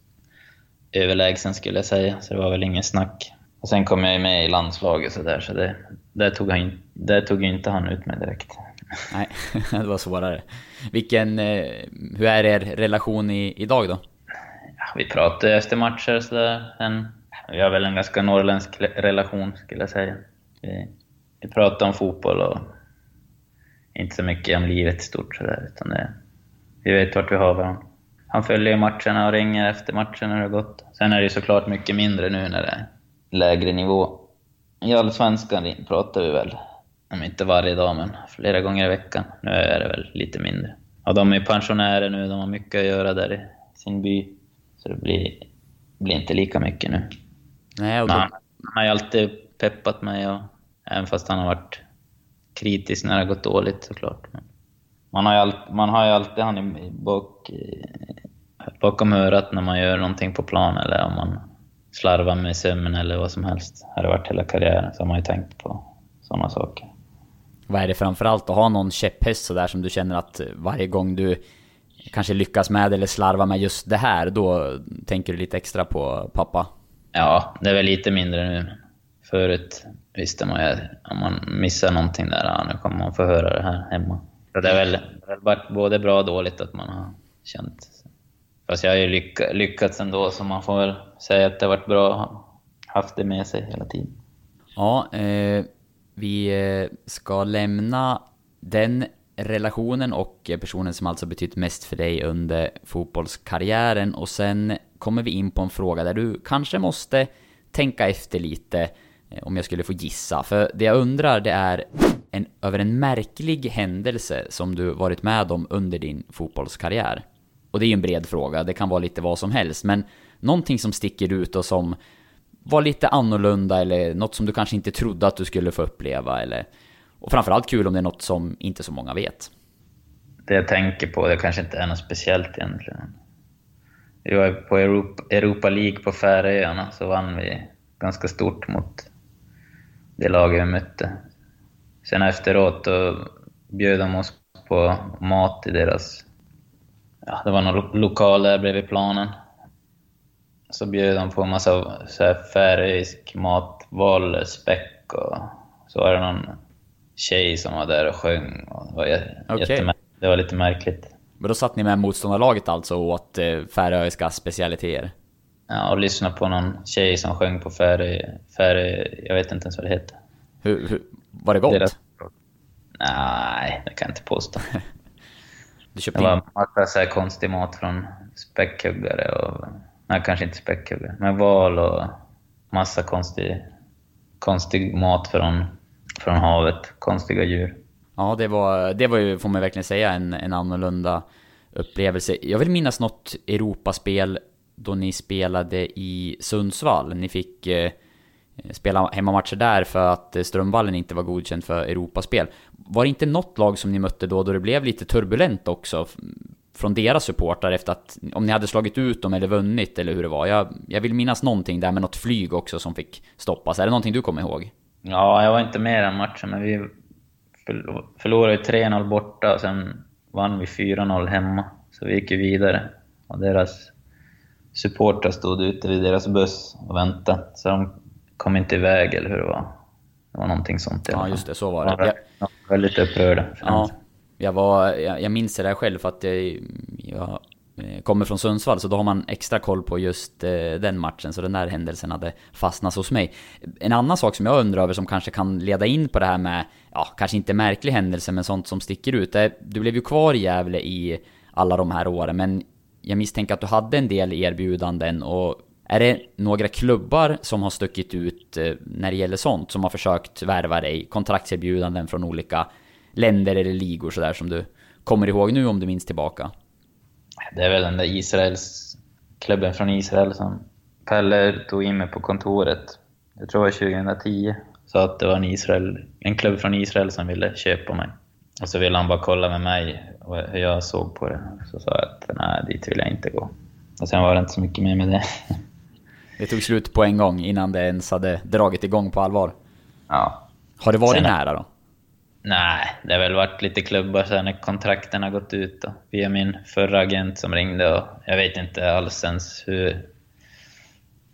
överlägsen skulle jag säga, så det var väl ingen snack. Och sen kom jag med i landslaget så där, så det, där, tog han, där tog inte han ut mig direkt. Nej, det var svårare. Vilken, eh, hur är er relation i, idag då? Ja, vi pratar efter matcher och sådär. Vi har väl en ganska norrländsk relation skulle jag säga. Vi, vi pratar om fotboll och inte så mycket om livet i stort sådär, utan det, vi vet vart vi har varandra. Han följer matcherna och ringer efter matchen när det har gått. Sen är det ju såklart mycket mindre nu när det lägre nivå. I Allsvenskan pratar vi väl, om inte varje dag, men flera gånger i veckan. Nu är det väl lite mindre. Och de är pensionärer nu, de har mycket att göra där i sin by. Så det blir, blir inte lika mycket nu. Nej, och då... han, han har ju alltid peppat mig, och, även fast han har varit kritisk när det har gått dåligt såklart. Men man har ju, all, man har ju alltid han bak, bakom örat när man gör någonting på plan eller om man slarva med sömn eller vad som helst. Har det varit hela karriären så har man ju tänkt på sådana saker. Vad är det framförallt att ha någon käpphäst sådär som du känner att varje gång du kanske lyckas med eller slarvar med just det här, då tänker du lite extra på pappa? Ja, det är väl lite mindre nu. Förut visste man ju om man missar någonting där, ja, nu kommer man få höra det här hemma. Det är väl, det har varit både bra och dåligt att man har känt Fast jag har ju lyck lyckats ändå, så man får väl säga att det har varit bra att ha haft det med sig hela tiden. Ja, eh, vi eh, ska lämna den relationen och personen som alltså betytt mest för dig under fotbollskarriären och sen kommer vi in på en fråga där du kanske måste tänka efter lite. Eh, om jag skulle få gissa. För det jag undrar det är en, över en märklig händelse som du varit med om under din fotbollskarriär. Och det är ju en bred fråga, det kan vara lite vad som helst, men någonting som sticker ut och som var lite annorlunda eller något som du kanske inte trodde att du skulle få uppleva eller... Och framförallt kul om det är något som inte så många vet. Det jag tänker på, det kanske inte är något speciellt egentligen. Vi var på Europa, Europa League på Färöarna, så vann vi ganska stort mot det laget vi mötte. Sen efteråt då bjöd de oss på mat i deras... Ja, det var någon lo lokal där bredvid planen. Så bjöd de på en massa så färöisk mat, valspäck och så var det någon tjej som var där och sjöng. Och det, var okay. det var lite märkligt. Men då satt ni med motståndarlaget alltså och åt eh, färöiska specialiteter? Ja, och lyssnade på någon tjej som sjöng på Färö... Färö jag vet inte ens vad det heter. Hur, hur, var det gott? Deras... Nej, det kan jag inte påstå. du köpte det var massa så här konstig mat från späckhuggare och... Nej, kanske inte späckhuggare, men val och massa konstig, konstig mat från, från havet. Konstiga djur. Ja, det var, det var ju, får man verkligen säga, en, en annorlunda upplevelse. Jag vill minnas något Europaspel då ni spelade i Sundsvall. Ni fick eh, spela hemmamatcher där för att Strömvallen inte var godkänd för Europaspel. Var det inte något lag som ni mötte då, då det blev lite turbulent också? Från deras supportrar efter att, om ni hade slagit ut dem eller vunnit eller hur det var. Jag, jag vill minnas någonting där med något flyg också som fick stoppas. Är det någonting du kommer ihåg? Ja, jag var inte med i den matchen, men vi förlorade 3-0 borta och sen vann vi 4-0 hemma. Så vi gick ju vidare. Och deras supportrar stod ute vid deras buss och väntade. Så de kom inte iväg, eller hur det var. Det var någonting sånt Ja, just det. Så var det. De var, jag, väldigt upprörda. Ja, jag, var, jag, jag minns det där själv för att jag, jag Eh, kommer från Sundsvall, så då har man extra koll på just eh, den matchen, så den där händelsen hade fastnat hos mig. En annan sak som jag undrar över som kanske kan leda in på det här med, ja, kanske inte märklig händelse, men sånt som sticker ut. Är, du blev ju kvar i Gävle i alla de här åren, men jag misstänker att du hade en del erbjudanden och är det några klubbar som har stuckit ut eh, när det gäller sånt, som har försökt värva dig? Kontraktserbjudanden från olika länder eller ligor sådär som du kommer ihåg nu om du minns tillbaka? Det är väl den där Israels, klubben från Israel som Pelle tog in mig på kontoret. Jag tror det var 2010. Sa att det var en, Israel, en klubb från Israel som ville köpa mig. Och så ville han bara kolla med mig hur jag såg på det. Så sa jag att nej, dit vill jag inte gå. Och sen var det inte så mycket mer med det. Det tog slut på en gång innan det ens hade dragit igång på allvar? Ja. Har det varit sen, nära då? Nej, det har väl varit lite klubbar sen när kontrakten har gått ut då, via min förra agent som ringde och jag vet inte alls ens hur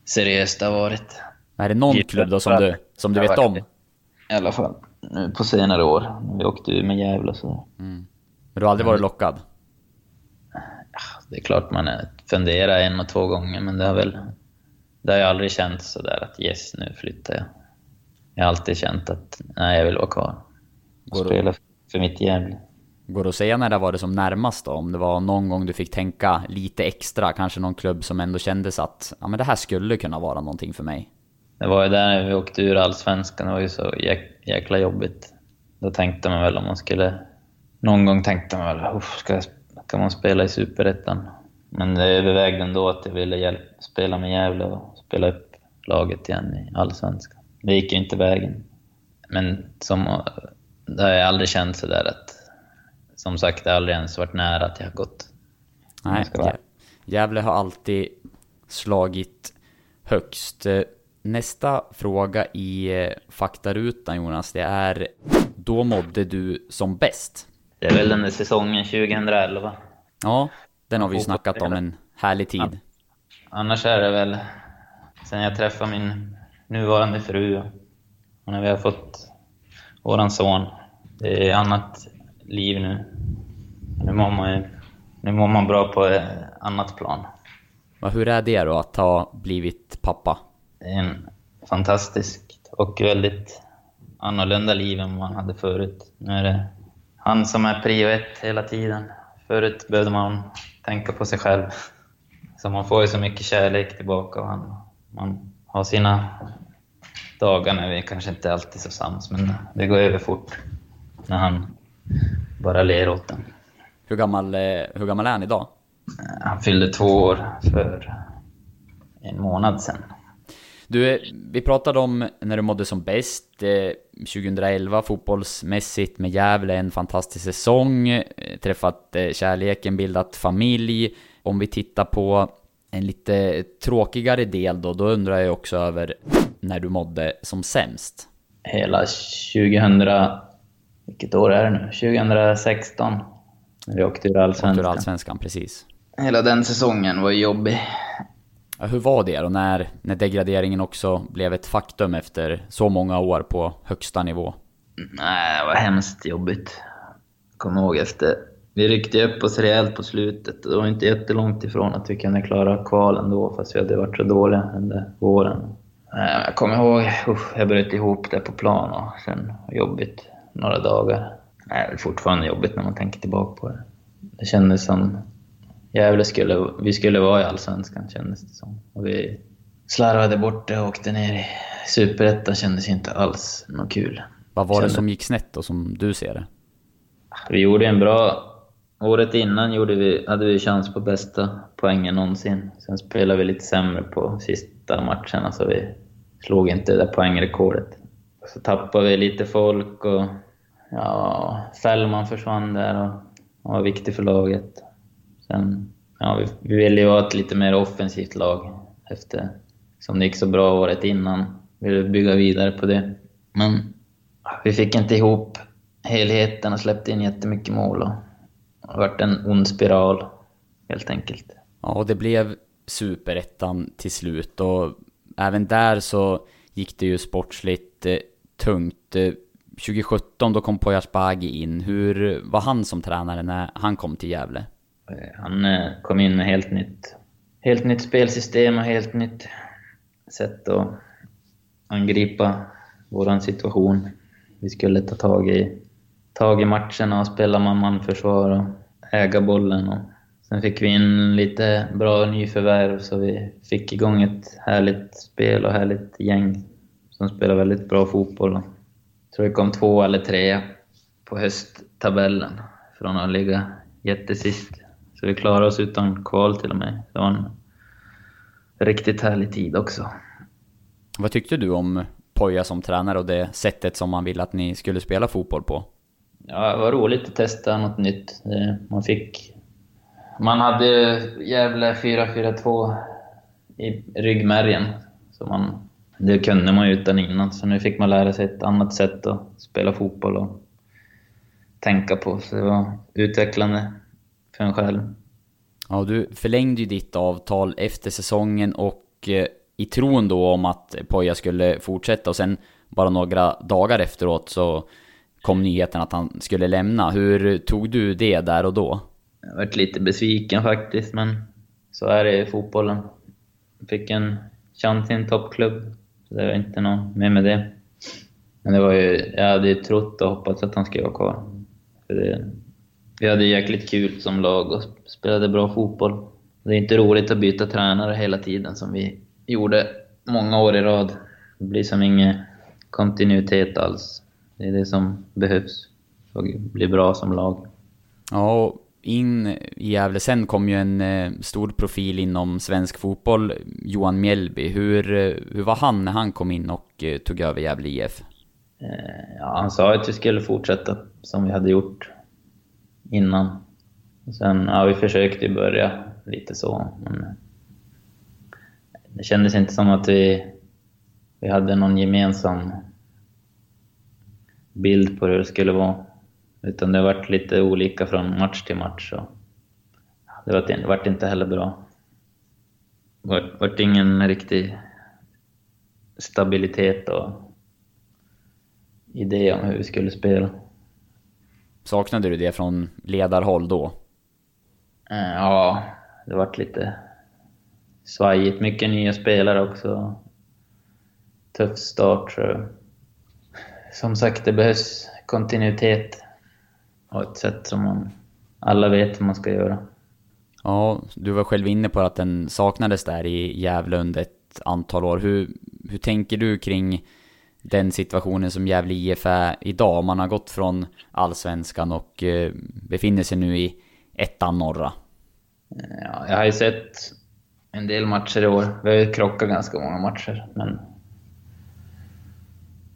seriöst det har varit. Är det någon klubb då som du, som du vet om? I alla fall nu på senare år. Vi åkte ur med Gävle så. Mm. Men du har aldrig varit lockad? Ja, det är klart man funderar en och två gånger, men det har väl... Det har ju aldrig känts sådär att yes, nu flyttar jag. Jag har alltid känt att nej, jag vill vara kvar och spela för mitt Gävle. Går det att säga när det var det som närmast då? Om det var någon gång du fick tänka lite extra, kanske någon klubb som ändå kändes att ja, men det här skulle kunna vara någonting för mig? Det var ju där när vi åkte ur Allsvenskan, det var ju så jäk jäkla jobbigt. Då tänkte man väl om man skulle... Någon gång tänkte man väl, ska, ska man spela i Superettan? Men det övervägde ändå att jag ville hjälp, spela med Gävle och spela upp laget igen i Allsvenskan. Det gick ju inte vägen. Men som det har jag aldrig känt sådär att... Som sagt, det har aldrig ens varit nära att jag har gått. Nej, Gävle har alltid slagit högst. Nästa fråga i eh, faktarutan Jonas, det är Då mådde du som bäst? Det är väl den där säsongen 2011. Ja, den har vi ju snackat om en härlig tid. Ja. Annars är det väl sen jag träffade min nuvarande fru och när vi har fått våran son. Det är annat liv nu. Nu mår man, nu mår man bra på ett annat plan. Och hur är det då att ha blivit pappa? Det är en fantastiskt och väldigt annorlunda liv än man hade förut. Nu är det han som är prio ett hela tiden. Förut behövde man tänka på sig själv. Så man får ju så mycket kärlek tillbaka och han, man har sina dagar när vi kanske inte alltid är så sams, men det går över fort när han bara ler åt den. Hur gammal, eh, hur gammal är han idag? Han fyllde två år för en månad sedan. Du, eh, vi pratade om när du mådde som bäst, eh, 2011 fotbollsmässigt med Gävle, en fantastisk säsong, eh, träffat eh, kärleken, bildat familj. Om vi tittar på en lite tråkigare del då, då undrar jag också över när du mådde som sämst. Hela 2000... Vilket år är det nu? 2016. När vi åkte ur Allsvenskan. Ur Allsvenskan, precis. Hela den säsongen var jobbig. Ja, hur var det då när, när degraderingen också blev ett faktum efter så många år på högsta nivå? Nej, det var hemskt jobbigt. Jag kommer ihåg efter... Vi ryckte upp oss rejält på slutet. Det var inte jättelångt ifrån att vi kunde klara kvalen då, fast vi hade varit så dåliga under våren. Jag kommer ihåg, usch, jag bröt ihop där på plan och sen det jobbigt några dagar. Det är fortfarande jobbigt när man tänker tillbaka på det. Det kändes som Gävle skulle, vi skulle vara i Allsvenskan kändes det som. Och vi slarvade bort det och åkte ner i Superettan kändes inte alls något kul. Vad var det som gick snett då, som du ser det? Vi gjorde en bra... Året innan gjorde vi, hade vi chans på bästa poängen någonsin. Sen spelade vi lite sämre på sista matcherna, så vi slog inte det där poängrekordet. Så tappade vi lite folk och ja, Fällman försvann där och var viktig för laget. Sen, ja, vi, vi ville ju ha ett lite mer offensivt lag efter, som det gick så bra året innan. Vi ville bygga vidare på det. Men vi fick inte ihop helheten och släppte in jättemycket mål. Och det varit en ond spiral, helt enkelt. Ja, och det blev superettan till slut och även där så gick det ju sportsligt eh, tungt. Eh, 2017 då kom Poyas Bagi in. Hur var han som tränare när han kom till Gävle? Eh, han eh, kom in med helt nytt, helt nytt spelsystem och helt nytt sätt att angripa vår situation. Vi skulle ta tag i, tag i matcherna och spela man-man-försvar och äga bollen. Och sen fick vi in lite bra nyförvärv så vi fick igång ett härligt spel och härligt gäng som spelar väldigt bra fotboll. Jag tror vi kom två eller tre på hösttabellen från att ligga jättesist. Så vi klarade oss utan kval till och med. Det var en riktigt härlig tid också. Vad tyckte du om Poja som tränare och det sättet som man ville att ni skulle spela fotboll på? Ja, det var roligt att testa något nytt. Man fick... Man hade Gävle 4-4-2 i ryggmärgen. Så man, det kunde man ju utan innan, så nu fick man lära sig ett annat sätt att spela fotboll och tänka på. Så det var utvecklande för en själv. Ja, du förlängde ju ditt avtal efter säsongen och eh, i tron då om att Poja skulle fortsätta och sen bara några dagar efteråt så kom nyheten att han skulle lämna. Hur tog du det där och då? Jag varit lite besviken faktiskt, men så är det i fotbollen. Jag fick en chans i en toppklubb, så det var inte något mer med det. Men det var ju, jag hade ju trott och hoppats att han skulle vara kvar. För det, vi hade jäkligt kul som lag och spelade bra fotboll. Det är inte roligt att byta tränare hela tiden som vi gjorde många år i rad. Det blir som ingen kontinuitet alls. Det är det som behövs för att bli bra som lag. Ja, och in i Gävle sen kom ju en eh, stor profil inom svensk fotboll, Johan Mjällby. Hur, eh, hur var han när han kom in och eh, tog över Gävle IF? Ja, han sa att vi skulle fortsätta som vi hade gjort innan. Sen, ja, vi försökte börja lite så, men det kändes inte som att vi, vi hade någon gemensam bild på hur det skulle vara. Utan det varit lite olika från match till match. Så det vart, inte heller bra. Det vart, vart ingen riktig stabilitet och idé om hur vi skulle spela. Saknade du det från ledarhåll då? Eh, ja, det vart lite svajigt. Mycket nya spelare också. Tuff start. Så. Som sagt, det behövs kontinuitet och ett sätt som man alla vet hur man ska göra. Ja, du var själv inne på att den saknades där i Gävle under ett antal år. Hur, hur tänker du kring den situationen som Gävle IF är idag. Man har gått från allsvenskan och eh, befinner sig nu i ettan norra. Ja, jag har ju sett en del matcher i år. Vi har ju krockat ganska många matcher, men...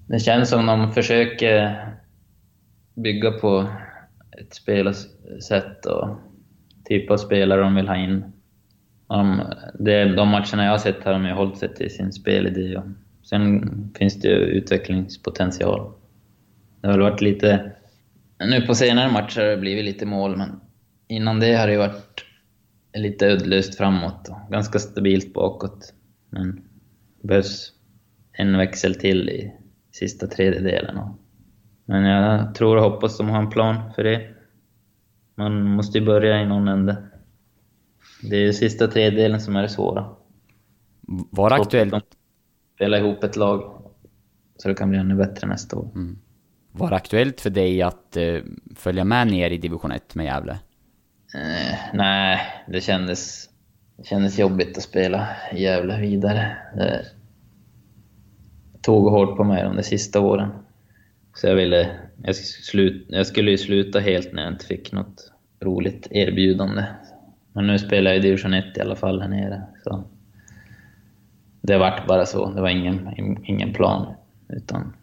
Det känns som de försöker bygga på ett spelsätt och typ av spelare de vill ha in. De, de matcherna jag har sett har de ju hållit sig till sin spelidé. Och sen finns det ju utvecklingspotential. Det har väl varit lite... Nu på senare matcher har det blivit lite mål, men innan det har det varit lite uddlöst framåt och ganska stabilt bakåt. Men det behövs en växel till i sista tredjedelen. Men jag tror och hoppas de har en plan för det. Man måste ju börja i någon ände. Det är ju sista tredjedelen som är det svåra. Var aktuellt... Spela ihop ett lag så det kan bli ännu bättre nästa år. Mm. Var det aktuellt för dig att uh, följa med ner i division 1 med Gävle? Uh, nej, det kändes, det kändes jobbigt att spela Gävle vidare. Det tog hårt på mig de sista åren. Så jag ville... Jag, slut, jag skulle ju sluta helt när jag inte fick något roligt erbjudande. Men nu spelar jag i division 1 i alla fall här nere. Så det vart bara så. Det var ingen, ingen plan. Utan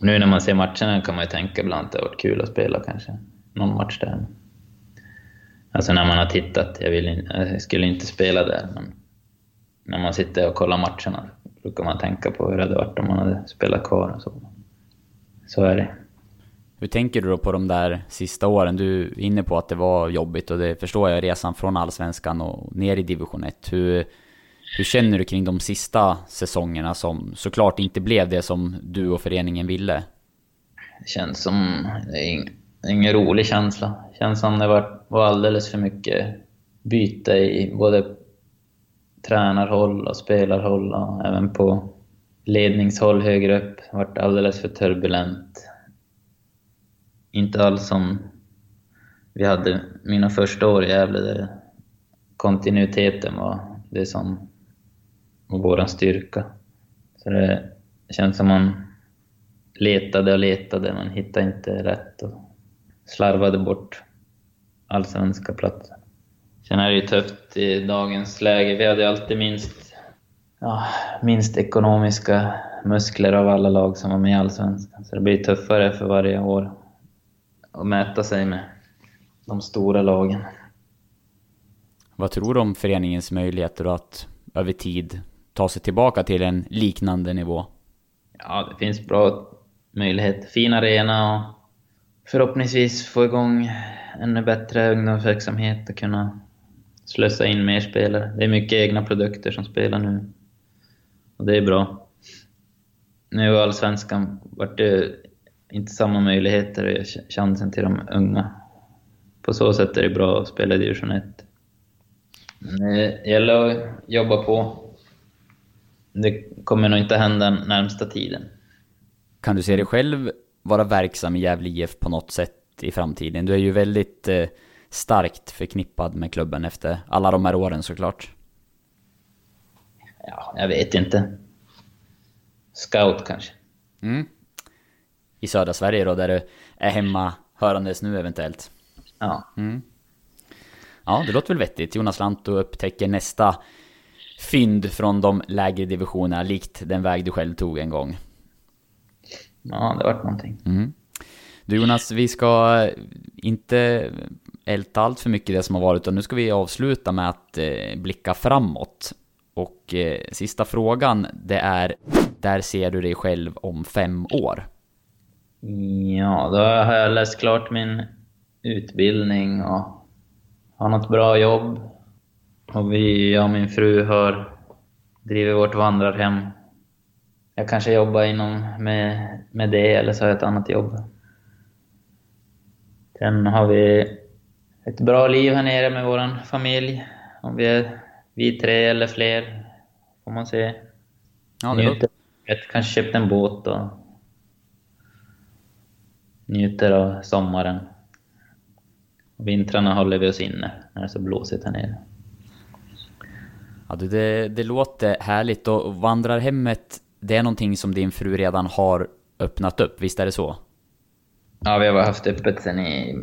nu när man ser matcherna kan man ju tänka ibland att det har varit kul att spela kanske. Någon match där. Alltså när man har tittat. Jag, vill, jag skulle inte spela där, men när man sitter och kollar matcherna brukar man tänka på hur det hade varit om man hade spelat kvar och så. Så är det. Hur tänker du då på de där sista åren? Du är inne på att det var jobbigt och det förstår jag, resan från Allsvenskan och ner i division 1. Hur, hur känner du kring de sista säsongerna som såklart inte blev det som du och föreningen ville? Det känns som... Det är ing, ingen rolig känsla. Det känns som det var, var alldeles för mycket byte i både tränarhåll och spelarhåll och även på ledningshåll högre upp. Det varit alldeles för turbulent. Inte alls som vi hade mina första år i Gävle där kontinuiteten var det som var vår styrka. Så det känns som man letade och letade, men hittade inte rätt och slarvade bort allsvenska platser. Sen är det ju tufft i dagens läge. Vi hade alltid minst, ja, minst ekonomiska muskler av alla lag som var med i Allsvenskan. Så det blir tuffare för varje år att mäta sig med de stora lagen. Vad tror du om föreningens möjligheter att över tid ta sig tillbaka till en liknande nivå? Ja, det finns bra möjligheter. Fin arena och förhoppningsvis få igång ännu bättre ungdomsverksamhet och kunna slösa in mer spelare. Det är mycket egna produkter som spelar nu. Och det är bra. Nu i Allsvenskan vart det eh, inte samma möjligheter eh, och chansen till de unga. På så sätt är det bra att spela i division 1. Men Det gäller att jobba på. Det kommer nog inte hända närmsta tiden. Kan du se dig själv vara verksam i Gävle IF på något sätt i framtiden? Du är ju väldigt eh, starkt förknippad med klubben efter alla de här åren såklart. Ja, jag vet inte. Scout kanske. Mm. I södra Sverige då, där du är hemma hörandes nu eventuellt. Ja. Mm. Ja, det låter väl vettigt. Jonas Lantto upptäcker nästa fynd från de lägre divisionerna, likt den väg du själv tog en gång. Ja, det vart någonting. Mm. Du Jonas, vi ska inte älta allt för mycket det som har varit, utan nu ska vi avsluta med att eh, blicka framåt. Och eh, sista frågan, det är, där ser du dig själv om fem år? Ja, då har jag läst klart min utbildning och har något bra jobb. Och vi, jag och min fru har drivit vårt vandrarhem. Jag kanske jobbar inom med, med det, eller så har jag ett annat jobb. Sen har vi ett bra liv här nere med vår familj. Om vi är vi tre eller fler, får man se. Ja, Njuter. Jag kanske köpt en båt och njuter av sommaren. Vintrarna håller vi oss inne när det är så blåsigt här nere. Ja, det, det låter härligt och vandrarhemmet det är någonting som din fru redan har öppnat upp, visst är det så? Ja, vi har haft öppet sen i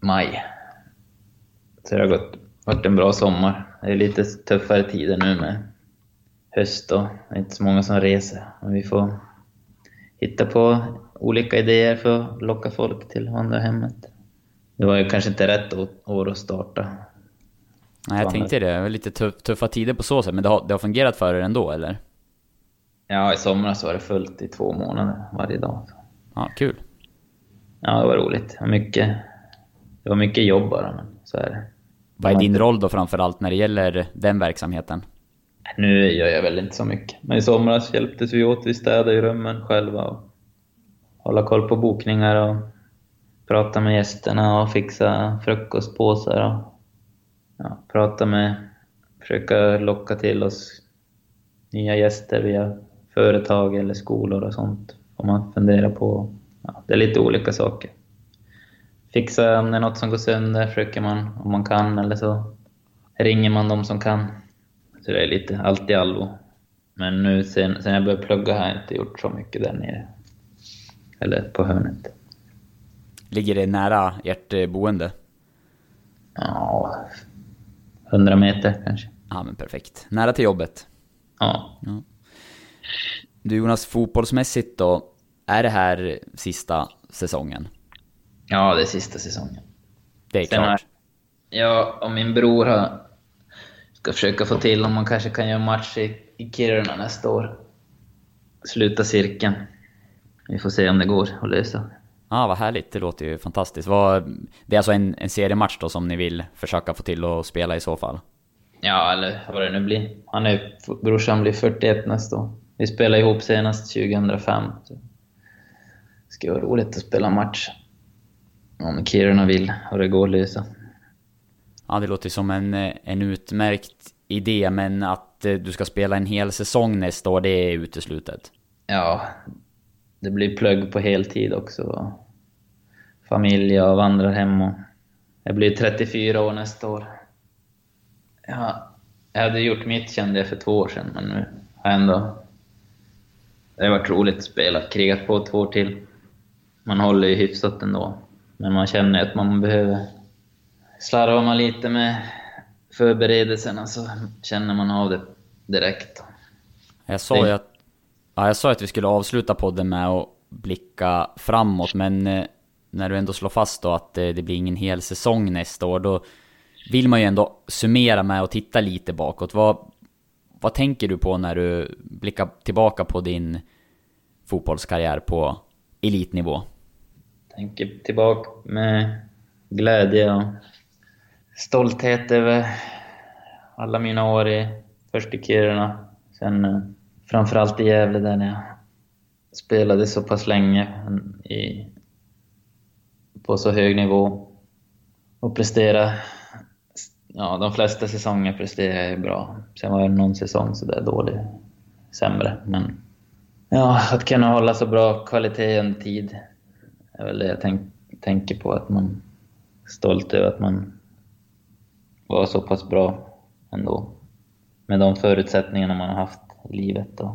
maj. Så det har gått, varit en bra sommar. Det är lite tuffare tider nu med höst och det är inte så många som reser. Men vi får hitta på olika idéer för att locka folk till vandrarhemmet. Det var ju kanske inte rätt år att starta. Nej, jag tänkte det. Det var lite tuff, tuffa tider på så sätt, men det har, det har fungerat för er ändå, eller? Ja, i somras var det fullt i två månader varje dag. Ja, kul. Ja, det var roligt. Det var mycket, det var mycket jobb bara, men så är det. Vad är din roll då framförallt när det gäller den verksamheten? Nu gör jag väl inte så mycket. Men i somras hjälptes vi åt. Vi städade i rummen själva och hålla koll på bokningar och prata med gästerna och fixa frukostpåsar och ja, prata med, försöka locka till oss nya gäster via företag eller skolor och sånt. Får man fundera på. Ja, det är lite olika saker. Fixa om det är något som går sönder, försöker man om man kan eller så ringer man de som kan. Så det är lite allt i allo. Men nu sen, sen jag började plugga har jag inte gjort så mycket där nere. Eller på hörnet. Ligger det nära ert boende? Ja, 100 meter kanske. Ja, men perfekt. Nära till jobbet? Ja. ja. Du Jonas, fotbollsmässigt då, är det här sista säsongen? Ja, det är sista säsongen. Det är klart. Har, ja, och min bror har, ska försöka få till om man kanske kan göra match i, i Kiruna nästa år. Sluta cirkeln. Vi får se om det går att lösa. Ja, ah, vad härligt. Det låter ju fantastiskt. Vad, det är alltså en, en seriematch då som ni vill försöka få till att spela i så fall? Ja, eller vad det nu blir. Han är, brorsan blir 41 nästa år. Vi spelade ihop senast 2005. Så. Det ska vara roligt att spela match. Om Kiruna vill och det går att lösa. Ja, det låter som en, en utmärkt idé, men att eh, du ska spela en hel säsong nästa år, det är uteslutet? Ja, det blir plugg på heltid också. Familj och vandrar hem och... Jag blir 34 år nästa år. Ja, jag hade gjort mitt kände jag för två år sedan, men nu har jag ändå... Det har varit roligt att spela, krigat på två år till. Man håller ju hyfsat ändå, men man känner att man behöver... Slarvar man lite med förberedelserna så känner man av det direkt. Jag sa ju att Ja, jag sa att vi skulle avsluta podden med att blicka framåt, men eh, när du ändå slår fast då att eh, det blir ingen hel säsong nästa år, då vill man ju ändå summera med att titta lite bakåt. Vad, vad tänker du på när du blickar tillbaka på din fotbollskarriär på elitnivå? Tänker tillbaka med glädje och stolthet över alla mina år i, först i Kiruna, sen eh, framförallt i Gävle där jag spelade så pass länge i, på så hög nivå och prestera. Ja, de flesta säsonger presterade jag bra. Sen var det någon säsong så där dålig, sämre. Men ja, att kunna hålla så bra kvalitet under tid är väl det jag tänk, tänker på. Att man är stolt över att man var så pass bra ändå. Med de förutsättningarna man har haft i livet. Och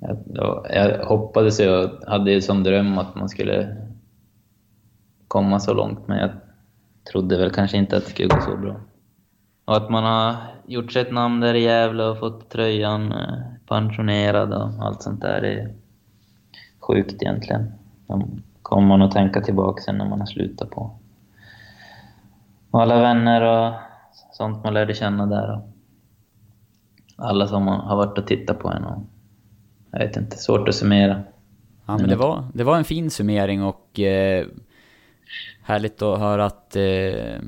jag, jag hoppades, jag hade som dröm att man skulle komma så långt, men jag trodde väl kanske inte att det skulle gå så bra. Och att man har gjort sig ett namn där i Gävle och fått tröjan eh, pensionerad och allt sånt där det är sjukt egentligen. Kommer man att tänka tillbaka sen när man har slutat på. Och alla vänner och sånt man lärde känna där alla som har varit och tittat på en. Och, jag vet inte, svårt att summera. Ja, men det var, det var en fin summering och eh, härligt att höra att eh,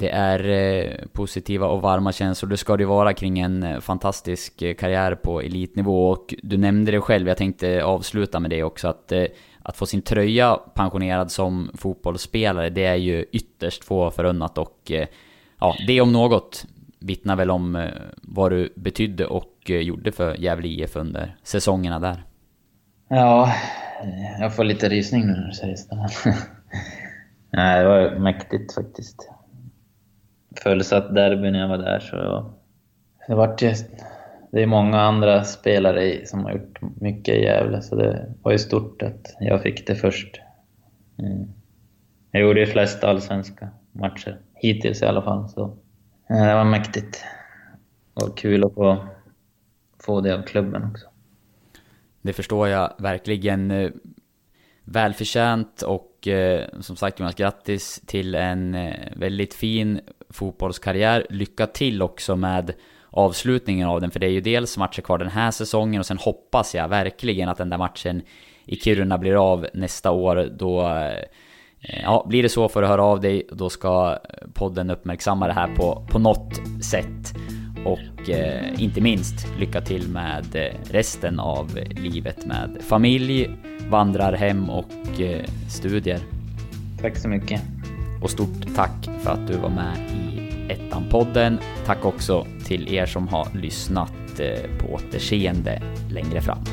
det är eh, positiva och varma känslor. Det ska det vara kring en eh, fantastisk eh, karriär på elitnivå. Och du nämnde det själv, jag tänkte avsluta med det också, att, eh, att få sin tröja pensionerad som fotbollsspelare, det är ju ytterst få förunnat och eh, ja, det om något vittnar väl om eh, vad du betydde och eh, gjorde för Gävle IF under säsongerna där. Ja, jag får lite rysning nu när du säger så. Nej, det var mäktigt faktiskt. Fullsatt derby när jag var där så... Det vart ju det är många andra spelare som har gjort mycket i Gävle, så det var ju stort att jag fick det först. Mm. Jag gjorde ju flest allsvenska matcher, hittills i alla fall. Så. Det var mäktigt. Och kul att få, få det av klubben också. Det förstår jag verkligen. Eh, välförtjänt och eh, som sagt Jonas, grattis till en eh, väldigt fin fotbollskarriär. Lycka till också med avslutningen av den, för det är ju dels matcher kvar den här säsongen och sen hoppas jag verkligen att den där matchen i Kiruna blir av nästa år. Då Ja, blir det så får du höra av dig. Då ska podden uppmärksamma det här på, på något sätt. Och eh, inte minst lycka till med eh, resten av livet med familj, vandrarhem och eh, studier. Tack så mycket. Och stort tack för att du var med i Ettan-podden. Tack också till er som har lyssnat eh, på återseende längre fram.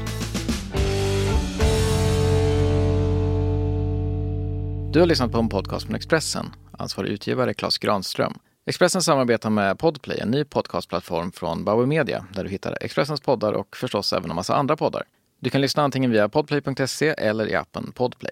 Du har lyssnat på en podcast från Expressen. Ansvarig utgivare Klas Granström. Expressen samarbetar med Podplay, en ny podcastplattform från Bauer Media, där du hittar Expressens poddar och förstås även en massa andra poddar. Du kan lyssna antingen via podplay.se eller i appen Podplay.